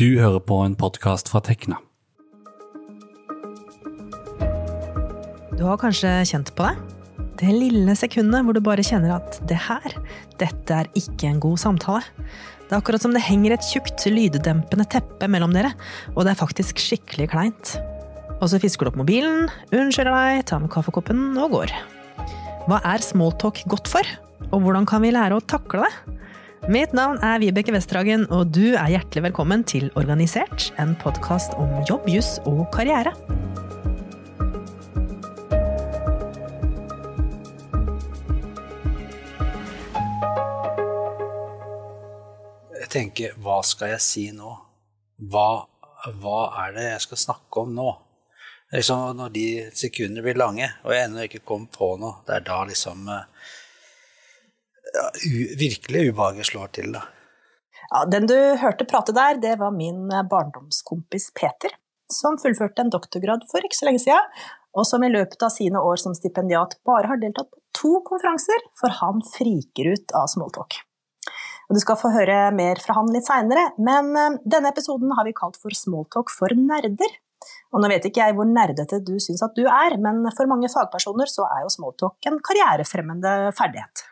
Du hører på en podkast fra Tekna. Du har kanskje kjent på det? Det lille sekundet hvor du bare kjenner at det her, dette er ikke en god samtale. Det er akkurat som det henger et tjukt, lyddempende teppe mellom dere, og det er faktisk skikkelig kleint. Og så fisker du opp mobilen, unnskylder deg, tar med kaffekoppen og går. Hva er smalltalk godt for, og hvordan kan vi lære å takle det? Mitt navn er Vibeke Westerhagen, og du er hjertelig velkommen til Organisert, en podkast om jobb, juss og karriere. Jeg tenker, hva skal jeg si nå? Hva, hva er det jeg skal snakke om nå? Liksom, når de sekundene blir lange, og jeg ennå ikke kom på noe, det er da liksom uh, ja, virkelig ubehaget slår til, da. Ja, den du hørte prate der, det var min barndomskompis Peter, som fullførte en doktorgrad for ikke så lenge siden, og som i løpet av sine år som stipendiat bare har deltatt på to konferanser, for han friker ut av smalltalk. Og du skal få høre mer fra han litt seinere, men eh, denne episoden har vi kalt for Smalltalk for nerder. Og nå vet ikke jeg hvor nerdete du syns at du er, men for mange fagpersoner så er jo smalltalk en karrierefremmende ferdighet.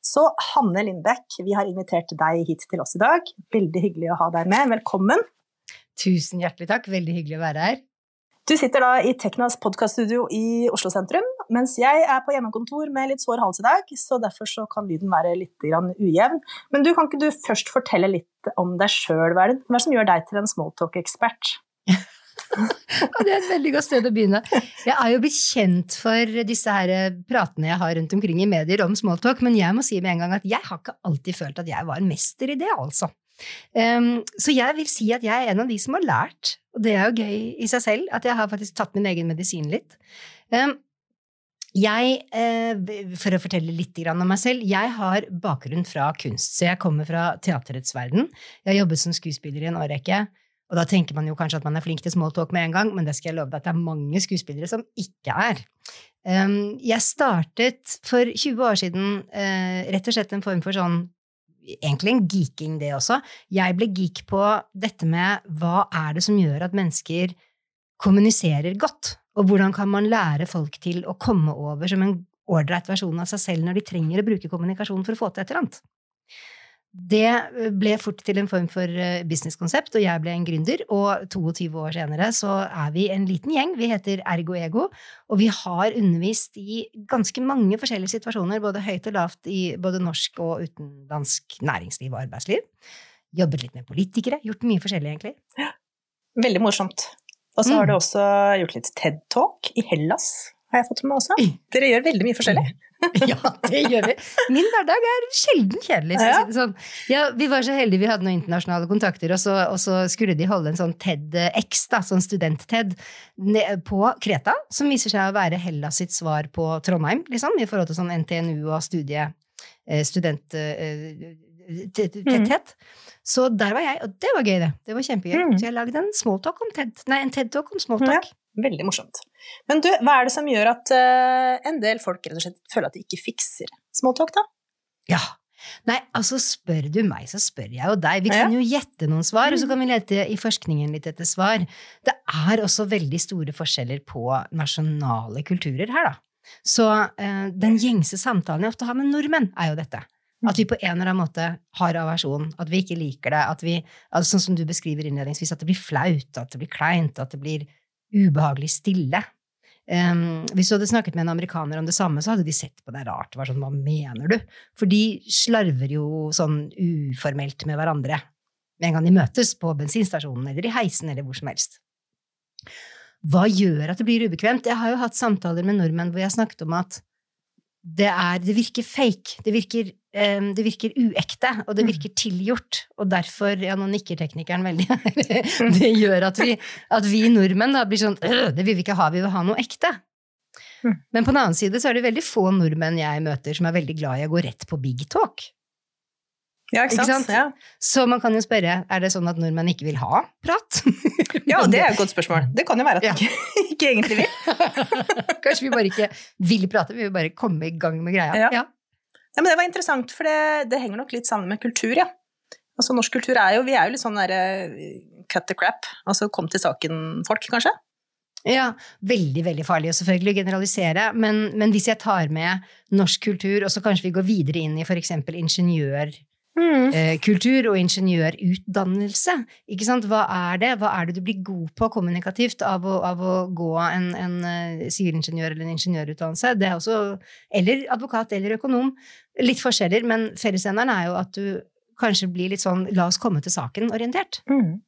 Så Hanne Lindbekk, vi har invitert deg hit til oss i dag. Veldig hyggelig å ha deg med. Velkommen. Tusen hjertelig takk. Veldig hyggelig å være her. Du sitter da i Teknas podkaststudio i Oslo sentrum, mens jeg er på hjemmekontor med litt sår hals i dag, så derfor så kan lyden være litt ujevn. Men du, kan ikke du først fortelle litt om deg sjøl? Hva er det som gjør deg til en smalltalk-ekspert? det er et veldig godt sted å begynne. Jeg er jo blitt kjent for disse her pratene jeg har rundt omkring i medier om smalltalk, men jeg må si med en gang at jeg har ikke alltid følt at jeg var en mester i det, altså. Um, så jeg vil si at jeg er en av de som har lært, og det er jo gøy i seg selv, at jeg har faktisk tatt min egen medisin litt. Um, jeg, eh, for å fortelle litt om meg selv, jeg har bakgrunn fra kunst, så jeg kommer fra teaterets verden. Jeg har jobbet som skuespiller i en årrekke. Og da tenker man jo kanskje at man er flink til smalltalk med en gang, men det skal jeg love deg at det er mange skuespillere som ikke er. Um, jeg startet for 20 år siden uh, rett og slett en form for sånn Egentlig en geeking, det også. Jeg ble geek på dette med hva er det som gjør at mennesker kommuniserer godt, og hvordan kan man lære folk til å komme over som en ålreit versjon av seg selv når de trenger å bruke kommunikasjon for å få til et eller annet. Det ble fort til en form for eh, businesskonsept, og jeg ble en gründer. Og 22 år senere så er vi en liten gjeng. Vi heter Ergo Ego, og vi har undervist i ganske mange forskjellige situasjoner, både høyt og lavt i både norsk og utenlandsk næringsliv og arbeidsliv. Jobbet litt med politikere. Gjort mye forskjellig, egentlig. Ja. Veldig morsomt. Og så mm. har du også gjort litt TED Talk i Hellas har jeg fått med meg også. Dere gjør veldig mye forskjellig. ja, det gjør vi. Min hverdag er sjelden kjedelig. Ja. ja. sånn. ja, vi var så heldige vi hadde noen internasjonale kontakter, og så, og så skulle de holde en sånn TED-X, da, sånn student-TED, på Kreta, som viser seg å være Hellas sitt svar på Trondheim, liksom, i forhold til sånn NTNU og studie, eh, student... Eh, tetthet. Mm. Så der var jeg, og det var gøy, det. Det var kjempegøy. Mm. Så jeg lagde en smalltalk om TED. Nei, en TED-talk om smalltalk. Veldig morsomt. Men du, hva er det som gjør at uh, en del folk rett og slett føler at de ikke fikser smalltalk, da? Ja. Nei, altså spør du meg, så spør jeg jo deg. Vi kan jo gjette noen svar, og så mm. kan vi lete i forskningen litt etter svar. Det er også veldig store forskjeller på nasjonale kulturer her, da. Så uh, den gjengse samtalen jeg ofte har med nordmenn, er jo dette. At vi på en eller annen måte har aversjon, at vi ikke liker det, at vi, altså sånn som du beskriver innledningsvis, at det blir flaut, at det blir kleint, at det blir ubehagelig stille. Um, hvis du hadde snakket med en amerikaner om det samme, så hadde de sett på deg rart. Sånn, Hva mener du? For de slarver jo sånn uformelt med hverandre med en gang de møtes på bensinstasjonen eller i heisen eller hvor som helst. Hva gjør at det blir ubekvemt? Jeg har jo hatt samtaler med nordmenn hvor jeg snakket om at det, er, det virker fake. Det virker det virker uekte, og det mm. virker tilgjort. Og derfor, ja, nå nikker teknikeren veldig det gjør at vi, at vi nordmenn da blir sånn Det vil vi ikke ha, vi vil ha noe ekte. Mm. Men på den annen side så er det veldig få nordmenn jeg møter som er veldig glad i å gå rett på big talk. Ja, ikke sant? Ikke sant? Ja. Så man kan jo spørre, er det sånn at nordmenn ikke vil ha prat? ja, det er et godt spørsmål. Det kan jo være at de ja. ikke, ikke, egentlig vil. Kanskje vi bare ikke vil prate, vi vil bare komme i gang med greia. Ja. Ja, men det var interessant, for det, det, henger nok litt sammen med kultur, ja. Altså, norsk kultur er jo Vi er jo litt sånn derre cut the crap, altså kom til saken-folk, kanskje? Ja, veldig, veldig farlig å selvfølgelig generalisere, men, men hvis jeg tar med norsk kultur, og så kanskje vi går videre inn i for eksempel ingeniørkultur eh, og ingeniørutdannelse, ikke sant, hva er det? Hva er det du blir god på kommunikativt av å, av å gå en, en uh, sivilingeniør eller en ingeniørutdannelse? Det er også, eller advokat eller økonom. Litt forskjeller, men fellesnevneren er jo at du kanskje blir litt sånn la oss komme til saken-orientert. Mm.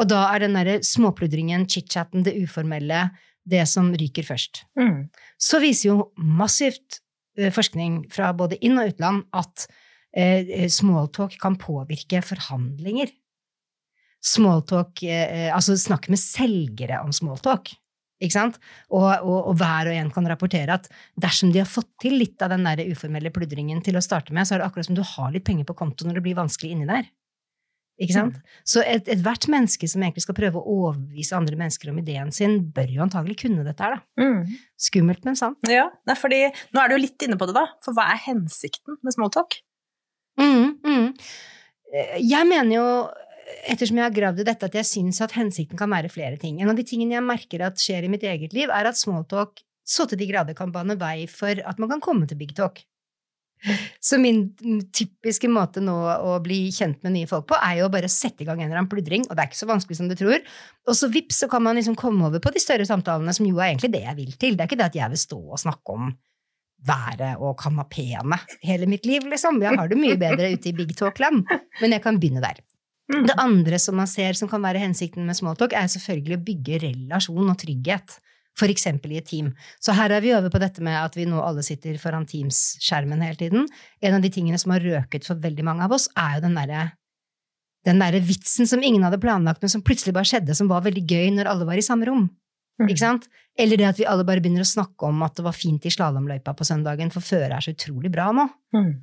Og da er den derre småpludringen, chit-chatten, det uformelle, det som ryker først. Mm. Så viser jo massivt eh, forskning fra både inn- og utland at eh, smalltalk kan påvirke forhandlinger. Smalltalk, eh, altså snakke med selgere om smalltalk. Ikke sant? Og, og, og, hver og en kan rapportere at dersom de har fått til litt av den der uformelle pludringen til å starte med, så er det akkurat som du har litt penger på konto når det blir vanskelig inni der. Ikke sant? Så ethvert et menneske som egentlig skal prøve å overbevise andre mennesker om ideen sin, bør jo antagelig kunne dette her, da. Mm. Skummelt, men sant. Ja, fordi nå er du jo litt inne på det, da. For hva er hensikten med smalltalk? Mm, mm. Jeg mener jo, ettersom jeg har gravd i dette, at jeg syns at hensikten kan være flere ting. En av de tingene jeg merker at skjer i mitt eget liv, er at smalltalk så til de grader kan bane vei for at man kan komme til big talk. Så min typiske måte nå å bli kjent med nye folk på, er jo å bare sette i gang en eller annen pludring, og det er ikke så vanskelig som du tror. Og så vips, så kan man liksom komme over på de større samtalene, som jo er egentlig det jeg vil til. Det er ikke det at jeg vil stå og snakke om været og kanapeene hele mitt liv, liksom. Jeg har det mye bedre ute i big talk-land, men jeg kan begynne der. Mm. Det andre som man ser som kan være hensikten med smalltalk, er selvfølgelig å bygge relasjon og trygghet eksempel i et team. Så her er vi over på dette med at vi nå alle sitter foran Teams-skjermen hele tiden. En av de tingene som har røket for veldig mange av oss, er jo den derre den der vitsen som ingen hadde planlagt, men som plutselig bare skjedde, som var veldig gøy når alle var i samme rom. Mm. Ikke sant? Eller det at vi alle bare begynner å snakke om at det var fint i slalåmløypa på søndagen, for føret er så utrolig bra nå. Mm.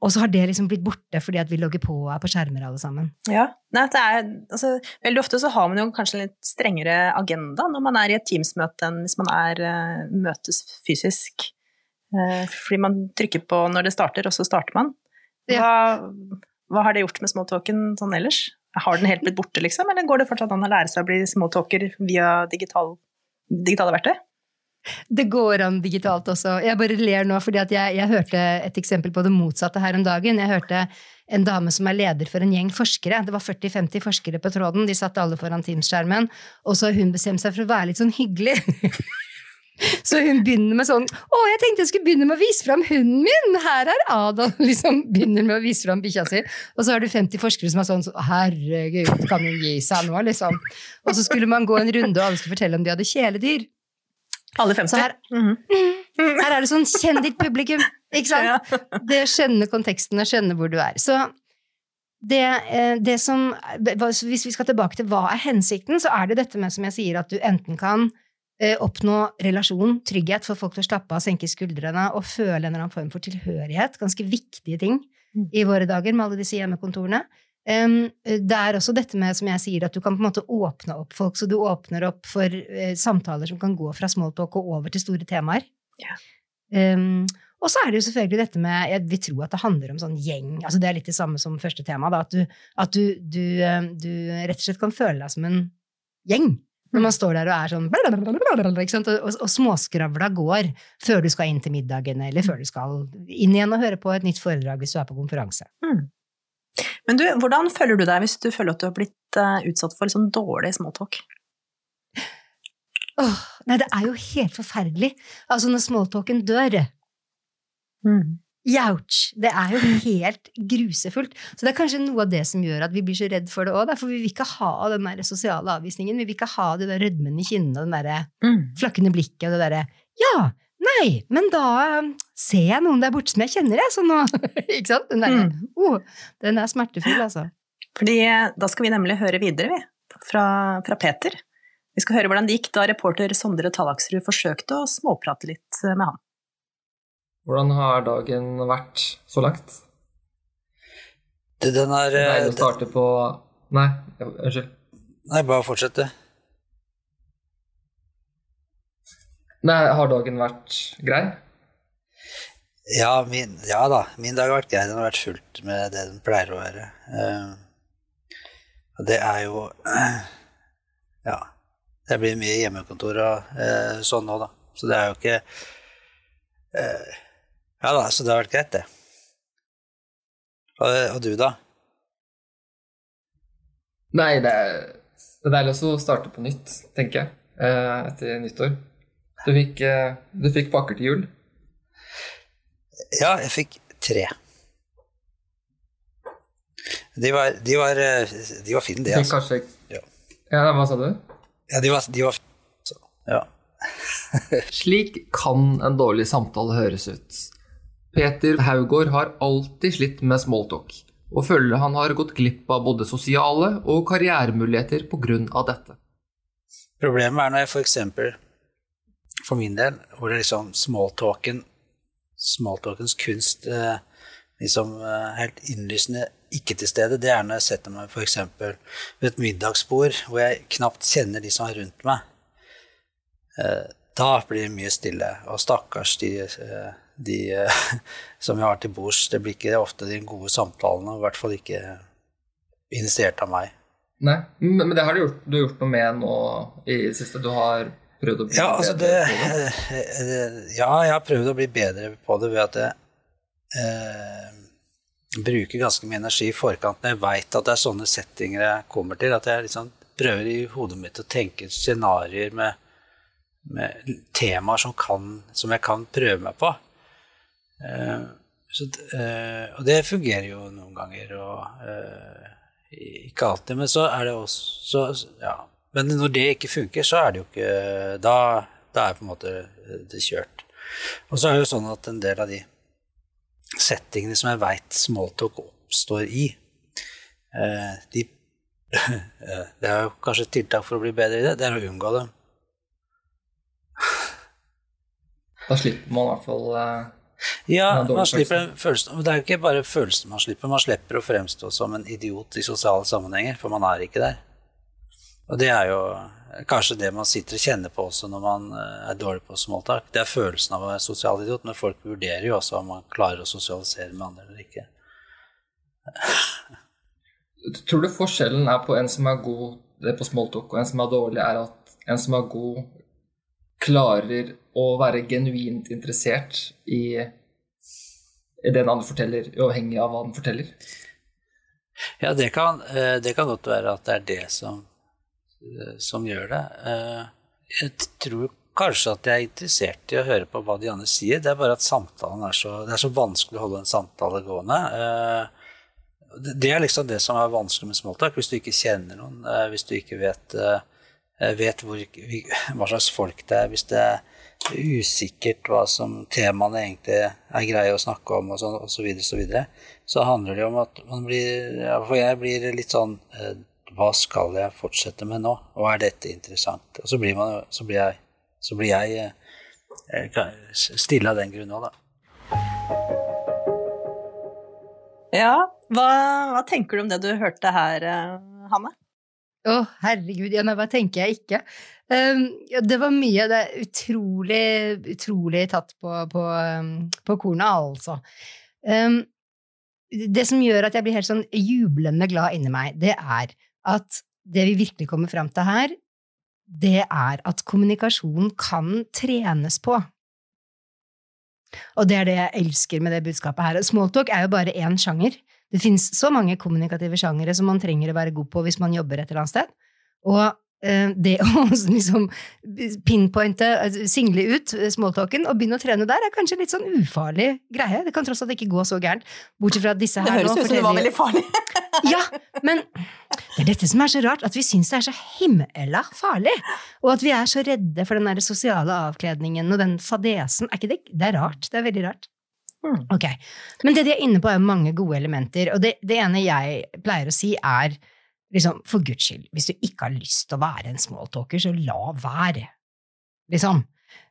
Og så har det liksom blitt borte fordi at vi logger på og er på skjermer alle sammen. Ja, Nei, er, altså, Veldig ofte så har man jo kanskje en litt strengere agenda når man er i et Teams-møte enn hvis man er, uh, møtes fysisk. Uh, fordi man trykker på når det starter, og så starter man. Hva, hva har det gjort med smalltalken sånn ellers? Har den helt blitt borte, liksom, eller går det fortsatt an å lære seg å bli smalltalker via digital, digitale verktøy? Det går an digitalt også. Jeg bare ler nå fordi jeg, jeg, hørte et eksempel på det motsatte her om dagen. Jeg hørte en dame som er leder for en gjeng forskere. Det var 40-50 forskere på tråden. De satt alle foran Teams-skjermen. Og så har hun bestemt seg for å være litt sånn hyggelig. Så hun begynner med sånn 'Å, jeg tenkte jeg skulle begynne med å vise fram hunden min!' Her er Adam! Liksom begynner med å vise fram bikkja si. Og så har du 50 forskere som er sånn 'Herregud, kan hun gi seg nå?' liksom. Og så skulle man gå en runde, og alle skulle fortelle om de hadde kjæledyr. Alle 50? Her, mm -hmm. her, er det sånn kjenn ditt publikum, ikke sant? Det skjønner konteksten og skjønner hvor du er. Så det, eh, det, som Hvis vi skal tilbake til hva er hensikten, så er det dette med, som jeg sier, at du enten kan oppnå relasjon, trygghet, for folk til å slappe av, senke skuldrene og føle en eller annen form for tilhørighet. Ganske viktige ting Mm. i våre dager med alle disse hjemmekontorene. Um, det er også dette med, som jeg sier, at du kan på en måte åpne opp folk, så du åpner opp for uh, samtaler som kan gå fra smalltalk og over til store temaer. Ja. Um, og så er det jo selvfølgelig dette med Jeg vil tro at det handler om sånn gjeng. altså Det er litt det samme som første tema. Da, at du, at du, du, du rett og slett kan føle deg som en gjeng. Når man står der og er sånn og, og, og småskravla går før du skal inn til middagen, eller før du skal inn igjen og høre på et nytt foredrag hvis du er på konferanse. Mm. Men du, hvordan føler du deg hvis du føler at du har blitt uh, utsatt for sånn dårlig småtalk? Åh, nei, det er jo helt forferdelig. Altså, når småtalken dør Mm. Youch! Det er jo helt grusefullt. Så det er kanskje noe av det som gjør at vi blir så redd for det òg. For vi vil ikke ha den der sosiale avvisningen. Vi vil ikke ha det der rødmen i kinnene og den der Mm. flakkende blikket og det derre Ja! Nei! Men da um, ser jeg noen der borte som jeg kjenner, jeg, så nå Ikke sant? Den der, Mm. oh, Den er smertefull, altså. Fordi eh, da skal vi nemlig høre videre, vi, fra, fra Peter. Vi skal høre hvordan det gikk da reporter Sondre Tallaksrud forsøkte å småprate litt med han. Hvordan har dagen vært så langt? Det, den er Nei, er eh, å starte på Nei, unnskyld. Nei, bare fortsett, du. Nei, har dagen vært grei? Ja, min, ja da, min dag har vært grei. Den har vært fullt med det den pleier å være. Og uh, det er jo Ja. Det blir mye hjemmekontor og uh, sånn nå, da. Så det er jo ikke eh, Ja da, så det har vært greit, det. Og, og du, da? Nei, det er, det er deilig å starte på nytt, tenker jeg, eh, etter nyttår. Du fikk, eh, du fikk pakker til jul. Ja, jeg fikk tre. De var, de var, eh, de var fine, de, altså. kanskje Ja. ja, hva sa du? Ja, de var, de var fine. Ja. Slik kan en dårlig samtale høres ut. Peter Haugård har alltid slitt med smalltalk, og føler han har gått glipp av både sosiale og karrieremuligheter pga. dette. Problemet er når jeg for eksempel, for min del, hvor det liksom smalltalken, smalltalkens kunst eh, liksom eh, helt innlysende ikke til stede, det er når jeg setter meg for eksempel ved et middagsbord hvor jeg knapt kjenner de som er rundt meg. Eh, da blir det mye stille, og stakkars de, de som jeg har til bords, det blir ikke ofte de gode samtalene, i hvert fall ikke initiert av meg. Nei, men det har du gjort, du har gjort noe med nå i det siste. Du har prøvd å bli Ja, altså det, bedre på det. ja, jeg har prøvd å bli bedre på det ved at jeg eh, bruker ganske mye energi i forkant når jeg veit at det er sånne settinger jeg kommer til. At jeg liksom prøver i hodet mitt å tenke scenarioer med, med temaer som, kan, som jeg kan prøve meg på. Eh, så, eh, og det fungerer jo noen ganger, og eh, ikke alltid. Men så er det også så, ja. Men når det ikke funker, så er det jo ikke Da, da er på en måte det kjørt. Og så er det jo sånn at en del av de settingene som jeg veit smalltalk oppstår i, de Det er jo kanskje et tiltak for å bli bedre i det, det er å unngå dem. Da slipper man i hvert fall Ja, man slipper følelsen Men det er jo ikke bare følelsen man slipper, man slipper å fremstå som en idiot i sosiale sammenhenger, for man er ikke der. Og det er jo kanskje det man sitter og kjenner på også når man eh, er dårlig på smalltalk. Det er følelsen av å være sosial idiot, men folk vurderer jo også om man klarer å sosialisere med andre eller ikke. Tror du forskjellen er på en som er god det er på smalltalk, og en som er dårlig, er at en som er god, klarer å være genuint interessert i, det den andre forteller, uavhengig av hva den forteller? Ja, det kan, eh, det kan godt være at det er det som, eh, som gjør det. Eh, Jeg tror kanskje at jeg er interessert i å høre på hva de andre sier. Det er bare at samtalen er så, det er så vanskelig å holde en samtale gående. Det er liksom det som er vanskelig med smalltalk. Hvis du ikke kjenner noen, hvis du ikke vet, vet hvor, hva slags folk det er, hvis det er usikkert hva som temaene egentlig er greie å snakke om, og, så, og så videre, så videre, så handler det jo om at man blir ja, For jeg blir litt sånn eh, Hva skal jeg fortsette med nå? Og er dette interessant? Og så blir, man, så blir jeg, så blir jeg eh, eh, stille av den grunn òg, da. Ja, hva, hva tenker du om det du hørte her, Hanne? Å, herregud, ja, nei, hva tenker jeg ikke? Ja, det var mye, det er utrolig, utrolig tatt på, på, um, på kornet, altså. Um, det som gjør at jeg blir helt sånn jublende glad inni meg, det er at det vi virkelig kommer fram til her, det er at kommunikasjon kan trenes på. Og det er det jeg elsker med det budskapet her. Smalltalk er jo bare én sjanger. Det finnes så mange kommunikative sjangere som man trenger å være god på hvis man jobber et eller annet sted. Og det å liksom pinpointe, altså, single ut smalltalken og begynne å trene der, er kanskje litt sånn ufarlig greie. Det kan tross alt ikke gå så gærent. Bortsett fra at disse Det høres nå ut som det var veldig farlig. ja, men det er dette som er så rart, at vi syns det er så himmela farlig. Og at vi er så redde for den der sosiale avkledningen og den fadesen. Er ikke det? Det er rart. Det er veldig rart. Mm. Ok, Men det de er inne på, er mange gode elementer. Og det, det ene jeg pleier å si, er liksom, for guds skyld, hvis du ikke har lyst til å være en smalltalker, så la være. Liksom.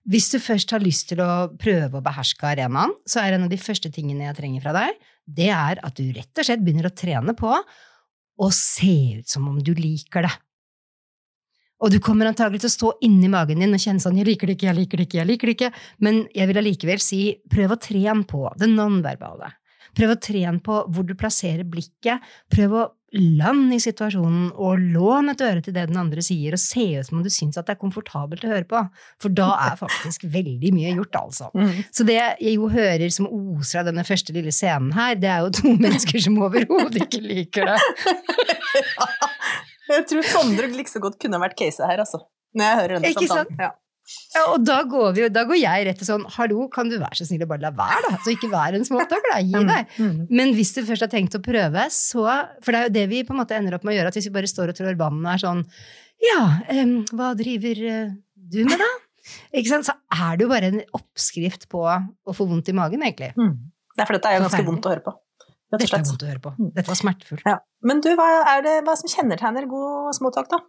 Hvis du først har lyst til å prøve å beherske arenaen, så er en av de første tingene jeg trenger fra deg, det er at du rett og slett begynner å trene på å se ut som om du liker det. Og du kommer antagelig til å stå inni magen din og kjenne sånn 'jeg liker det ikke, jeg liker det ikke', jeg liker det ikke, men jeg vil allikevel si prøv å trene på det nonverbale. Prøv å trene på hvor du plasserer blikket. Prøv å land i situasjonen, og lån et øre til det den andre sier, og se ut som om du syns at det er komfortabelt å høre på. For da er faktisk veldig mye gjort, altså. Mm. Så det jeg jo hører som oser av denne første lille scenen her, det er jo to mennesker som overhodet ikke liker det. Jeg tror Sondre like så godt kunne vært caset her, altså. Når jeg hører denne Ikke samtalen. Ja. Ja, og da går, vi, da går jeg rett til sånn Hallo, kan du være så snill å bare la være, da? Så ikke vær en smalltalker, da. Gi deg. Mm. Men hvis du først har tenkt å prøve, så For det er jo det vi på en måte ender opp med å gjøre, at hvis vi bare står og trår vannet og er sånn Ja, um, hva driver eh, du med, da? Ikke sant? Så er det jo bare en oppskrift på å få vondt i magen, egentlig. Mm. er for dette er jo ganske vondt å høre på. Dette er vondt å høre på. Mm. Dette var smertefullt. Ja. Men du, hva er det hva som kjennetegner god småtalk, da?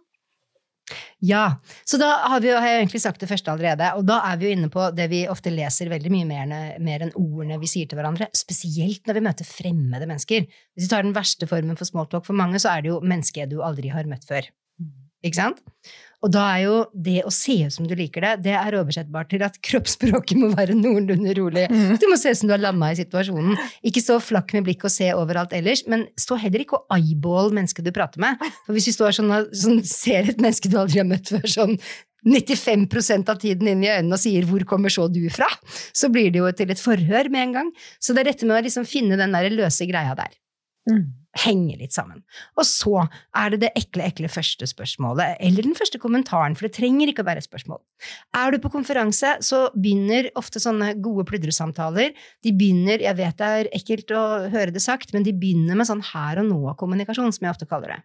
Ja, så da har, vi har jeg egentlig sagt det første allerede, og da er vi jo inne på det vi ofte leser veldig mye mer, mer enn ordene vi sier til hverandre, spesielt når vi møter fremmede mennesker. Hvis vi tar den verste formen for smalltalk for mange, så er det jo mennesket du aldri har møtt før. Ikke sant? Og da er jo det å se ut som du liker det, det er oversettbart til at kroppsspråket må være noenlunde rolig. Du må se ut som du har lamma i situasjonen. Ikke stå flakk med blikk og se overalt ellers, men stå heller ikke og eyeball mennesket du prater med. For hvis du står sånn og sånn, ser et menneske du aldri har møtt før, sånn 95% av tiden inn i øynene og sier 'hvor kommer så du fra', så blir det jo til et forhør med en gang. Så det er dette med å liksom finne den der løse greia der. Henge litt sammen. Og så er det det ekle, ekle første spørsmålet, eller den første kommentaren, for det trenger ikke å være spørsmål. Er du på konferanse, så begynner ofte sånne gode pludresamtaler De begynner, jeg vet det er ekkelt å høre det sagt, men de begynner med sånn her og nå-kommunikasjon, som jeg ofte kaller det.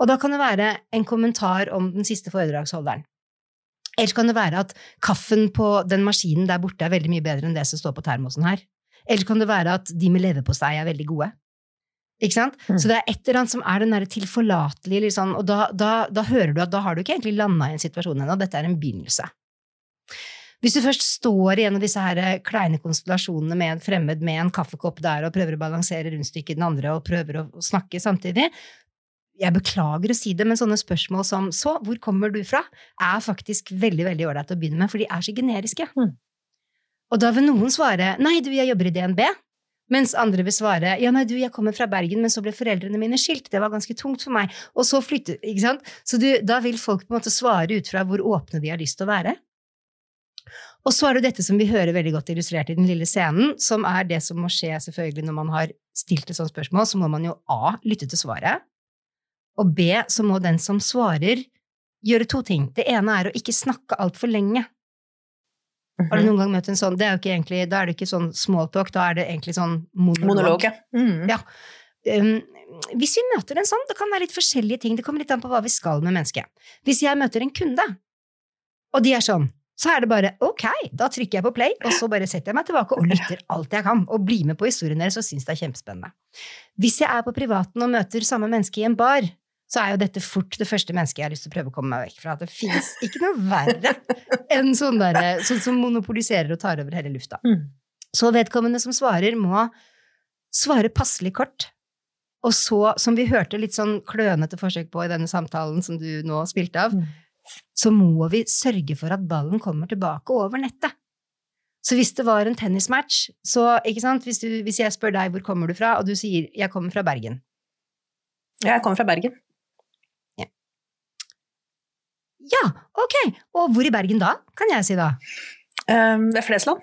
Og da kan det være en kommentar om den siste foredragsholderen. Eller kan det være at kaffen på den maskinen der borte er veldig mye bedre enn det som står på termosen her. Eller kan det være at de med leverpostei er veldig gode. Ikke sant? Mm. Så det er et eller annet som er den derre tilforlatelige, liksom, og da, da, da hører du at da har du ikke egentlig landa i en situasjon ennå, dette er en begynnelse. Hvis du først står i en av disse her eh, kleine konstellasjonene med en fremmed med en kaffekopp der og prøver å balansere rundstykket i den andre og prøver å snakke samtidig, jeg beklager å si det, men sånne spørsmål som 'så, hvor kommer du fra?' er faktisk veldig veldig ålreit å begynne med, for de er så generiske. Mm. Og da vil noen svare 'nei, du, jeg jobber i DNB', mens andre vil svare 'ja, nei, du, jeg kommer fra Bergen, men så ble foreldrene mine skilt, det var ganske tungt for meg', og så flytte Ikke sant? Så du, da vil folk på en måte svare ut fra hvor åpne de har lyst til å være. Og så er det dette som vi hører veldig godt illustrert i den lille scenen, som er det som må skje selvfølgelig når man har stilt et sånt spørsmål, så må man jo A. lytte til svaret, og B. så må den som svarer, gjøre to ting. Det ene er å ikke snakke altfor lenge. Har du noen gang møtt en sånn det er jo ikke egentlig, Da er det ikke sånn smalltalk, da er det egentlig sånn monolog. Monolog, ja. Mm. Ja. Um, hvis vi møter en sånn, det kan være litt forskjellige ting, det kommer litt an på hva vi skal med mennesket. Hvis jeg møter en kunde, og de er sånn, så er det bare ok, da trykker jeg på play, og så bare setter jeg meg tilbake og lytter alt jeg kan, og blir med på historien deres og syns det er kjempespennende. Hvis jeg er på privaten og møter samme menneske i en bar, så er jo dette fort det første mennesket jeg har lyst til å prøve å komme meg vekk fra. At det fins ikke noe verre enn sånn, der, sånn som monopoliserer og tar over hele lufta. Mm. Så vedkommende som svarer, må svare passelig kort. Og så, som vi hørte litt sånn klønete forsøk på i denne samtalen som du nå spilte av, Mm. så må vi sørge for at ballen kommer tilbake over nettet. Så hvis det var en tennismatch, så hvis, du, hvis jeg spør deg hvor kommer du fra, og du sier jeg kommer fra Bergen, Jeg kommer fra Bergen. Ja, ok, og hvor i Bergen da, kan jeg si da? Um, er Flesland.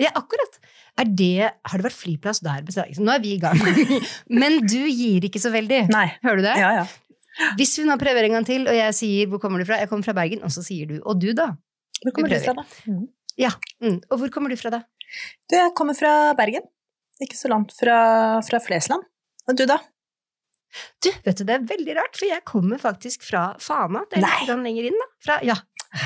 Ja, akkurat. Er det, har det vært flyplass der? Nå er vi i gang. Men du gir ikke så veldig. Nei. Hører du det? Ja, ja. Hvis vi nå prøver en gang til, og jeg sier 'hvor kommer du fra', jeg kommer fra Bergen, og så sier du 'og du', da? Hvor kommer du fra, da? Mm. Mm. Og hvor kommer du fra, da? Du, jeg kommer fra Bergen. Ikke så langt fra, fra Flesland. Og du, da? Du, vet du, det er veldig rart, for jeg kommer faktisk fra Fana. Det er litt lenger inn, da. Fra, ja,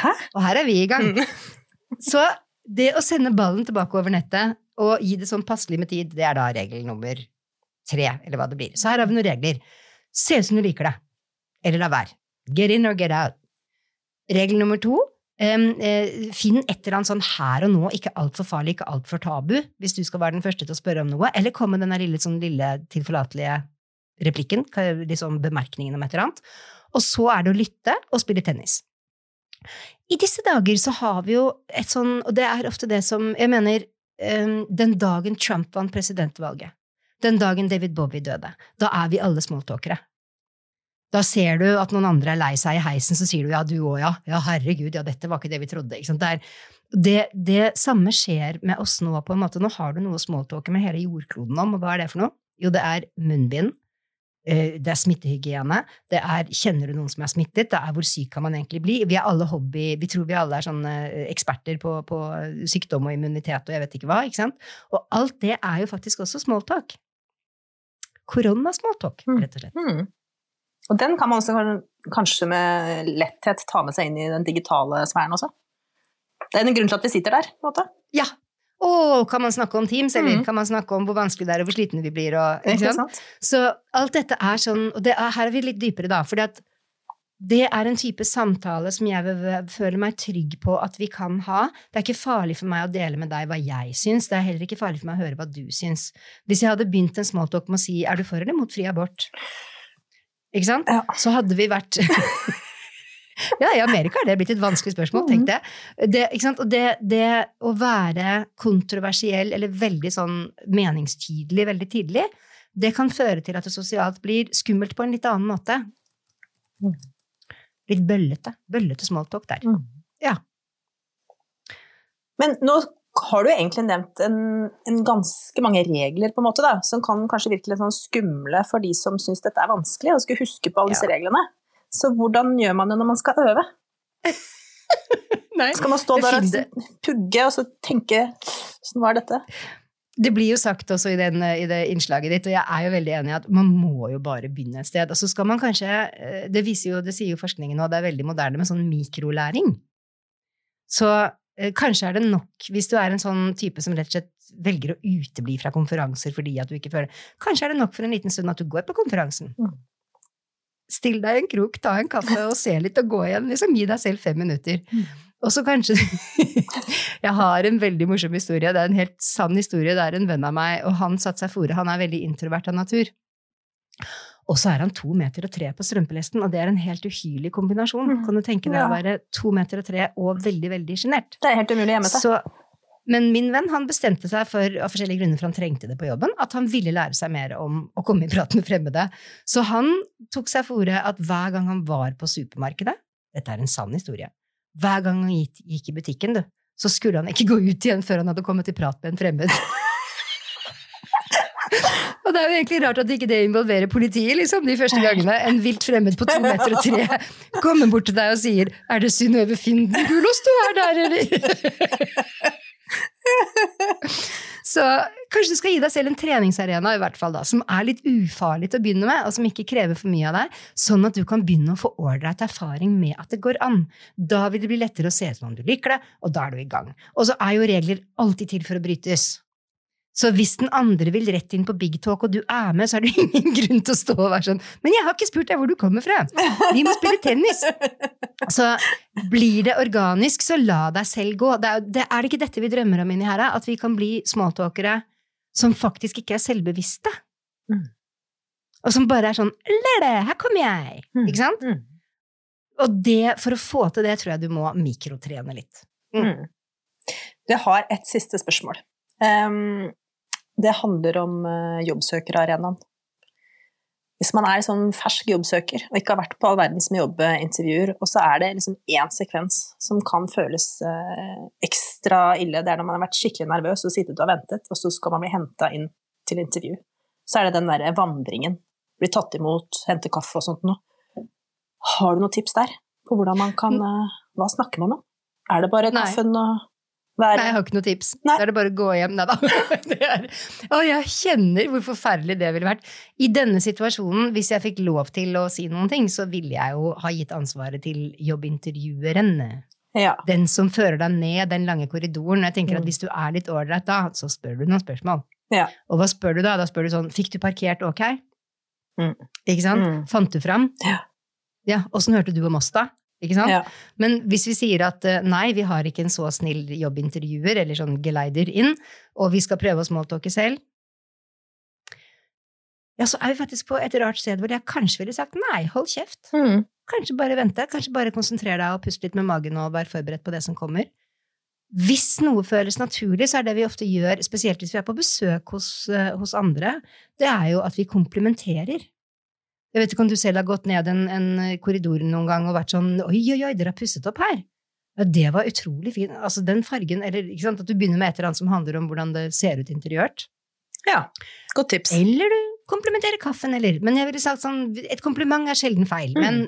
Hæ? og her er vi i gang. Mm. Så det å sende ballen tilbake over nettet og gi det sånn passelig med tid, det er da regel nummer tre, eller hva det blir. Så her har vi noen regler. Se ut som du liker det. Eller la være. Get in or get out. Regel nummer to. um, uh, finn et eller annet sånn her og nå, ikke altfor farlig, ikke altfor tabu, hvis du skal være den første til å spørre om noe, eller kom med den lille, sånn lille tilforlatelige replikken, liksom bemerkningen om et eller annet. Og så er det å lytte og spille tennis. I disse dager så har vi jo et sånn, og det er ofte det som Jeg mener, eh, den dagen Trump vant presidentvalget, Den dagen David Bowie døde, da er vi alle smalltalkere. Da ser du at noen andre er lei seg i heisen, så sier du ja, du òg, ja. Ja, herregud, ja, dette var ikke det vi trodde. Ikke sant? Det, er, det, det samme skjer med oss nå, på en måte. Nå har du noe å smalltalke med hele jordkloden om, og hva er det for noe? Jo, det er munnbind. Eh, Det er smittehygiene. Det er kjenner du noen som er smittet. Det er hvor syk kan man egentlig bli. Vi er alle hobby, vi tror vi alle er sånne eh, eksperter på, på sykdom og immunitet og jeg vet ikke hva. ikke sant? Og alt det er jo faktisk også smalltalk. Korona-smalltalk, Mm. rett og slett. Mm. Og den kan man også kanskje med letthet ta med seg inn i den digitale sfæren også. Det er en grunn til at vi sitter der, på en måte. Ja. Å, kan man snakke om Teams, eller Mm. kan man snakke om hvor vanskelig det er, og hvor slitne vi blir, og ikke sant? Så alt dette er sånn, og det er, her er vi litt dypere da, fordi at det er en type samtale som jeg føler meg trygg på at vi kan ha. Det er ikke farlig for meg å dele med deg hva jeg syns, det er heller ikke farlig for meg å høre hva du syns. Hvis jeg hadde begynt en smalltalk med å si er du for eller mot fri abort, ikke sant? Ja. Så hadde vi vært Ja, i Amerika er det blitt et vanskelig spørsmål, tenk det. det, ikke sant? Og det, det å være kontroversiell eller veldig sånn meningstydelig veldig tidlig, det kan føre til at det sosialt blir skummelt på en litt annen måte. Mm. Litt bøllete. Bøllete smalltalk der. Mm. Ja. Men nå har du egentlig nevnt en, en ganske mange regler, på en måte, da, som kan kanskje virke litt sånn skumle for de som syns dette er vanskelig, og skal huske på alle disse reglene. Så hvordan gjør man det når man skal øve? Nei. Skal man stå der og pugge og så tenke 'åssen hva er dette? Det blir jo sagt også i, den, i det innslaget ditt, og jeg er jo veldig enig i at man må jo bare begynne et sted. Og så skal man kanskje, eh, det, jo, det sier jo forskningen nå, det er veldig moderne med sånn mikrolæring. Så eh, kanskje er det nok, hvis du er en sånn type som rett og slett velger å utebli fra konferanser fordi at du ikke føler Kanskje er det nok for en liten stund at du går på konferansen. Mm. Still deg i en krok, ta en kaffe og se litt og gå igjen. Liksom gi deg selv fem minutter. Og så kanskje Jeg har en veldig morsom historie. Det er en helt sann historie. Det er en venn av meg, og han satte seg fore. Han er veldig introvert av natur. Og så er han to meter og tre på strømpelesten, og det er en helt uhyrlig kombinasjon. Mm. Kan du tenke deg å være to meter og tre og veldig, veldig sjenert? Det er helt umulig å gjemme seg. Så, men min venn han bestemte seg for, av forskjellige grunner, for han trengte det på jobben, at han ville lære seg mer om å komme i prat med fremmede. Så han tok seg for ordet at hver gang han var på supermarkedet Dette er en sann historie. Hver gang han gikk, i butikken, du, så skulle han ikke gå ut igjen før han hadde kommet i prat med en fremmed. Og det er jo egentlig rart at ikke det involverer politiet, liksom, de første gangene. En vilt fremmed på to meter og tre kommer bort til deg og sier 'Er det Synnøve Finden-gulost du er der, eller?' Så kanskje du skal gi deg selv en treningsarena i hvert fall da, som er litt ufarlig til å begynne med, og som ikke krever for mye av deg, sånn at du kan begynne å få ålreit erfaring med at det går an. Da vil det bli lettere å se ut som om du liker det, og da er du i gang. Og så er jo regler alltid til for å brytes. Så hvis den andre vil rett inn på big talk, og du er med, så er det ingen grunn til å stå og være sånn 'Men jeg har ikke spurt deg hvor du kommer fra! Vi må spille tennis!' Så blir det organisk, så la deg selv gå. Det er, det, er det ikke dette vi drømmer om inni her, at vi kan bli smalltalkere som faktisk ikke er selvbevisste? Mm. Og som bare er sånn 'Lele, her kommer jeg!' Mm. Ikke sant? Mm. Og det, for å få til det, tror jeg du må mikrotrene litt. Mm. Jeg har et siste spørsmål. Ehm, det handler om uh, jobbsøkerarenaen. Hvis man er sånn fersk jobbsøker og ikke har vært på all verdens med jobbintervjuer, og så er det liksom én sekvens som kan føles eh, ekstra ille, det er når man har vært skikkelig nervøs og sittet og ventet, og så skal man bli henta inn til intervju. Så er det den derre vandringen. Bli tatt imot, hente kaffe og sånt noe. Har du noen tips der på hvordan man kan eh, Hva snakker man om? Er det bare kaffen og være Nei, jeg har ikke noe tips. Nei. Da er det bare å gå hjem. Nei da. Er, å, jeg kjenner hvor forferdelig det ville vært. I denne situasjonen, hvis jeg fikk lov til å si noen ting, så ville jeg jo ha gitt ansvaret til jobbintervjueren. Ja. Den som fører deg ned den lange korridoren. Jeg tenker Mm. at Hvis du er litt ålreit da, så spør du noen spørsmål. Ja. Og hva spør du da? Da spør du sånn Fikk du parkert ok? Mm. Ikke sant? Mm. Fant du fram? Ja. Ja, Åssen hørte du om oss, da? Ikke sant? Ja. Men hvis vi sier at eh, nei, vi har ikke en så snill jobbintervjuer, eller sånn geleider inn, og vi skal prøve å smalltalke selv, ja, så er vi faktisk på et rart sted hvor jeg kanskje ville sagt nei, hold kjeft. Mm. Kanskje bare vente, kanskje bare konsentrere deg og puste litt med magen og være forberedt på det som kommer. hvis noe føles naturlig, så er det vi ofte gjør, spesielt hvis vi er på besøk hos, eh, hos andre, det er jo at vi komplementerer. Jeg vet ikke om du selv har gått ned en, en korridor noen gang og vært sånn Oi, oi, oi, dere har pusset opp her! Ja, det var utrolig fint. Altså, den fargen, eller ikke sant, at du begynner med et eller annet som handler om hvordan det ser ut interiørt. Ja, godt tips. Eller du komplementerer kaffen, eller Men jeg ville sagt sånn, et kompliment er sjelden feil. Mm. Men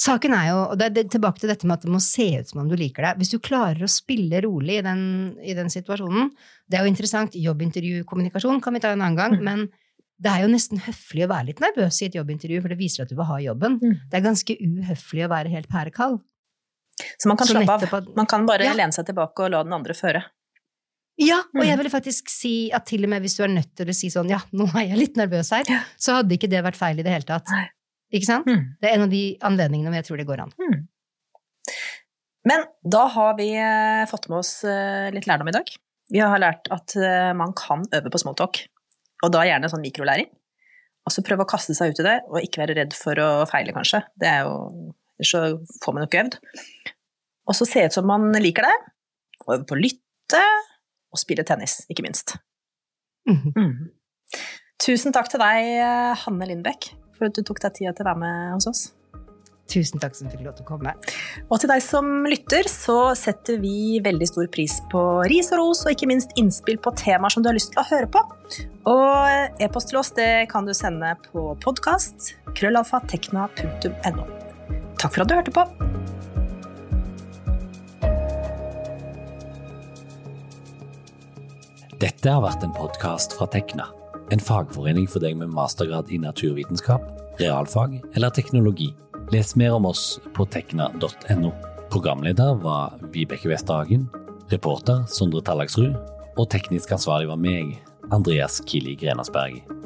saken er jo, og det er tilbake til dette med at det må se ut som om du liker det. Hvis du klarer å spille rolig i den, i den situasjonen Det er jo interessant. Jobbintervjukommunikasjon kan vi ta en annen gang. Mm. men det er jo nesten høflig å være litt nervøs i et jobbintervju, for det viser at du vil ha jobben. Mm. Det er ganske uhøflig å være helt pærekald. Så man kan Så slappe av. at- Man kan bare Ja. lene seg tilbake og la den andre føre. Ja, og Mm. jeg ville faktisk si at til og med hvis du er nødt til å si sånn ja, nå er jeg litt nervøs her, Ja. så hadde ikke det vært feil i det hele tatt. Nei. Ikke sant? Mm. Det er en av de anledningene hvor jeg tror det går an. Men da har vi eh, fått med oss eh, litt lærdom i dag. Vi har lært at eh, man kan øve på smalltalk, og da gjerne sånn mikrolæring. Og så prøve å kaste seg ut i det, og ikke være redd for å feile, kanskje. Det er jo Ellers så får man jo ikke øvd. Og så se ut som man liker det, og øve på å lytte, og spille tennis, ikke minst. Mhm. Mm. Tusen takk til deg, Hanne Lindbekk, for at du tok deg tida til å være med hos oss. Tusen takk som fikk lov til å komme. Og til deg som lytter, så setter vi veldig stor pris på ris og ros, og ikke minst innspill på temaer som du har lyst til å høre på. Og e-post til oss det kan du sende på podkast krøllalfatekna.no. Takk for at du hørte på. Dette har vært en podkast fra Tekna, en fagforening for deg med mastergrad i naturvitenskap, realfag eller teknologi. Les mer om oss på tekna.no. Programleder var Vibeke Westhagen. reporter Sondre Tallagsrud, og teknisk ansvarlig var meg, Andreas Kili Grenasberg.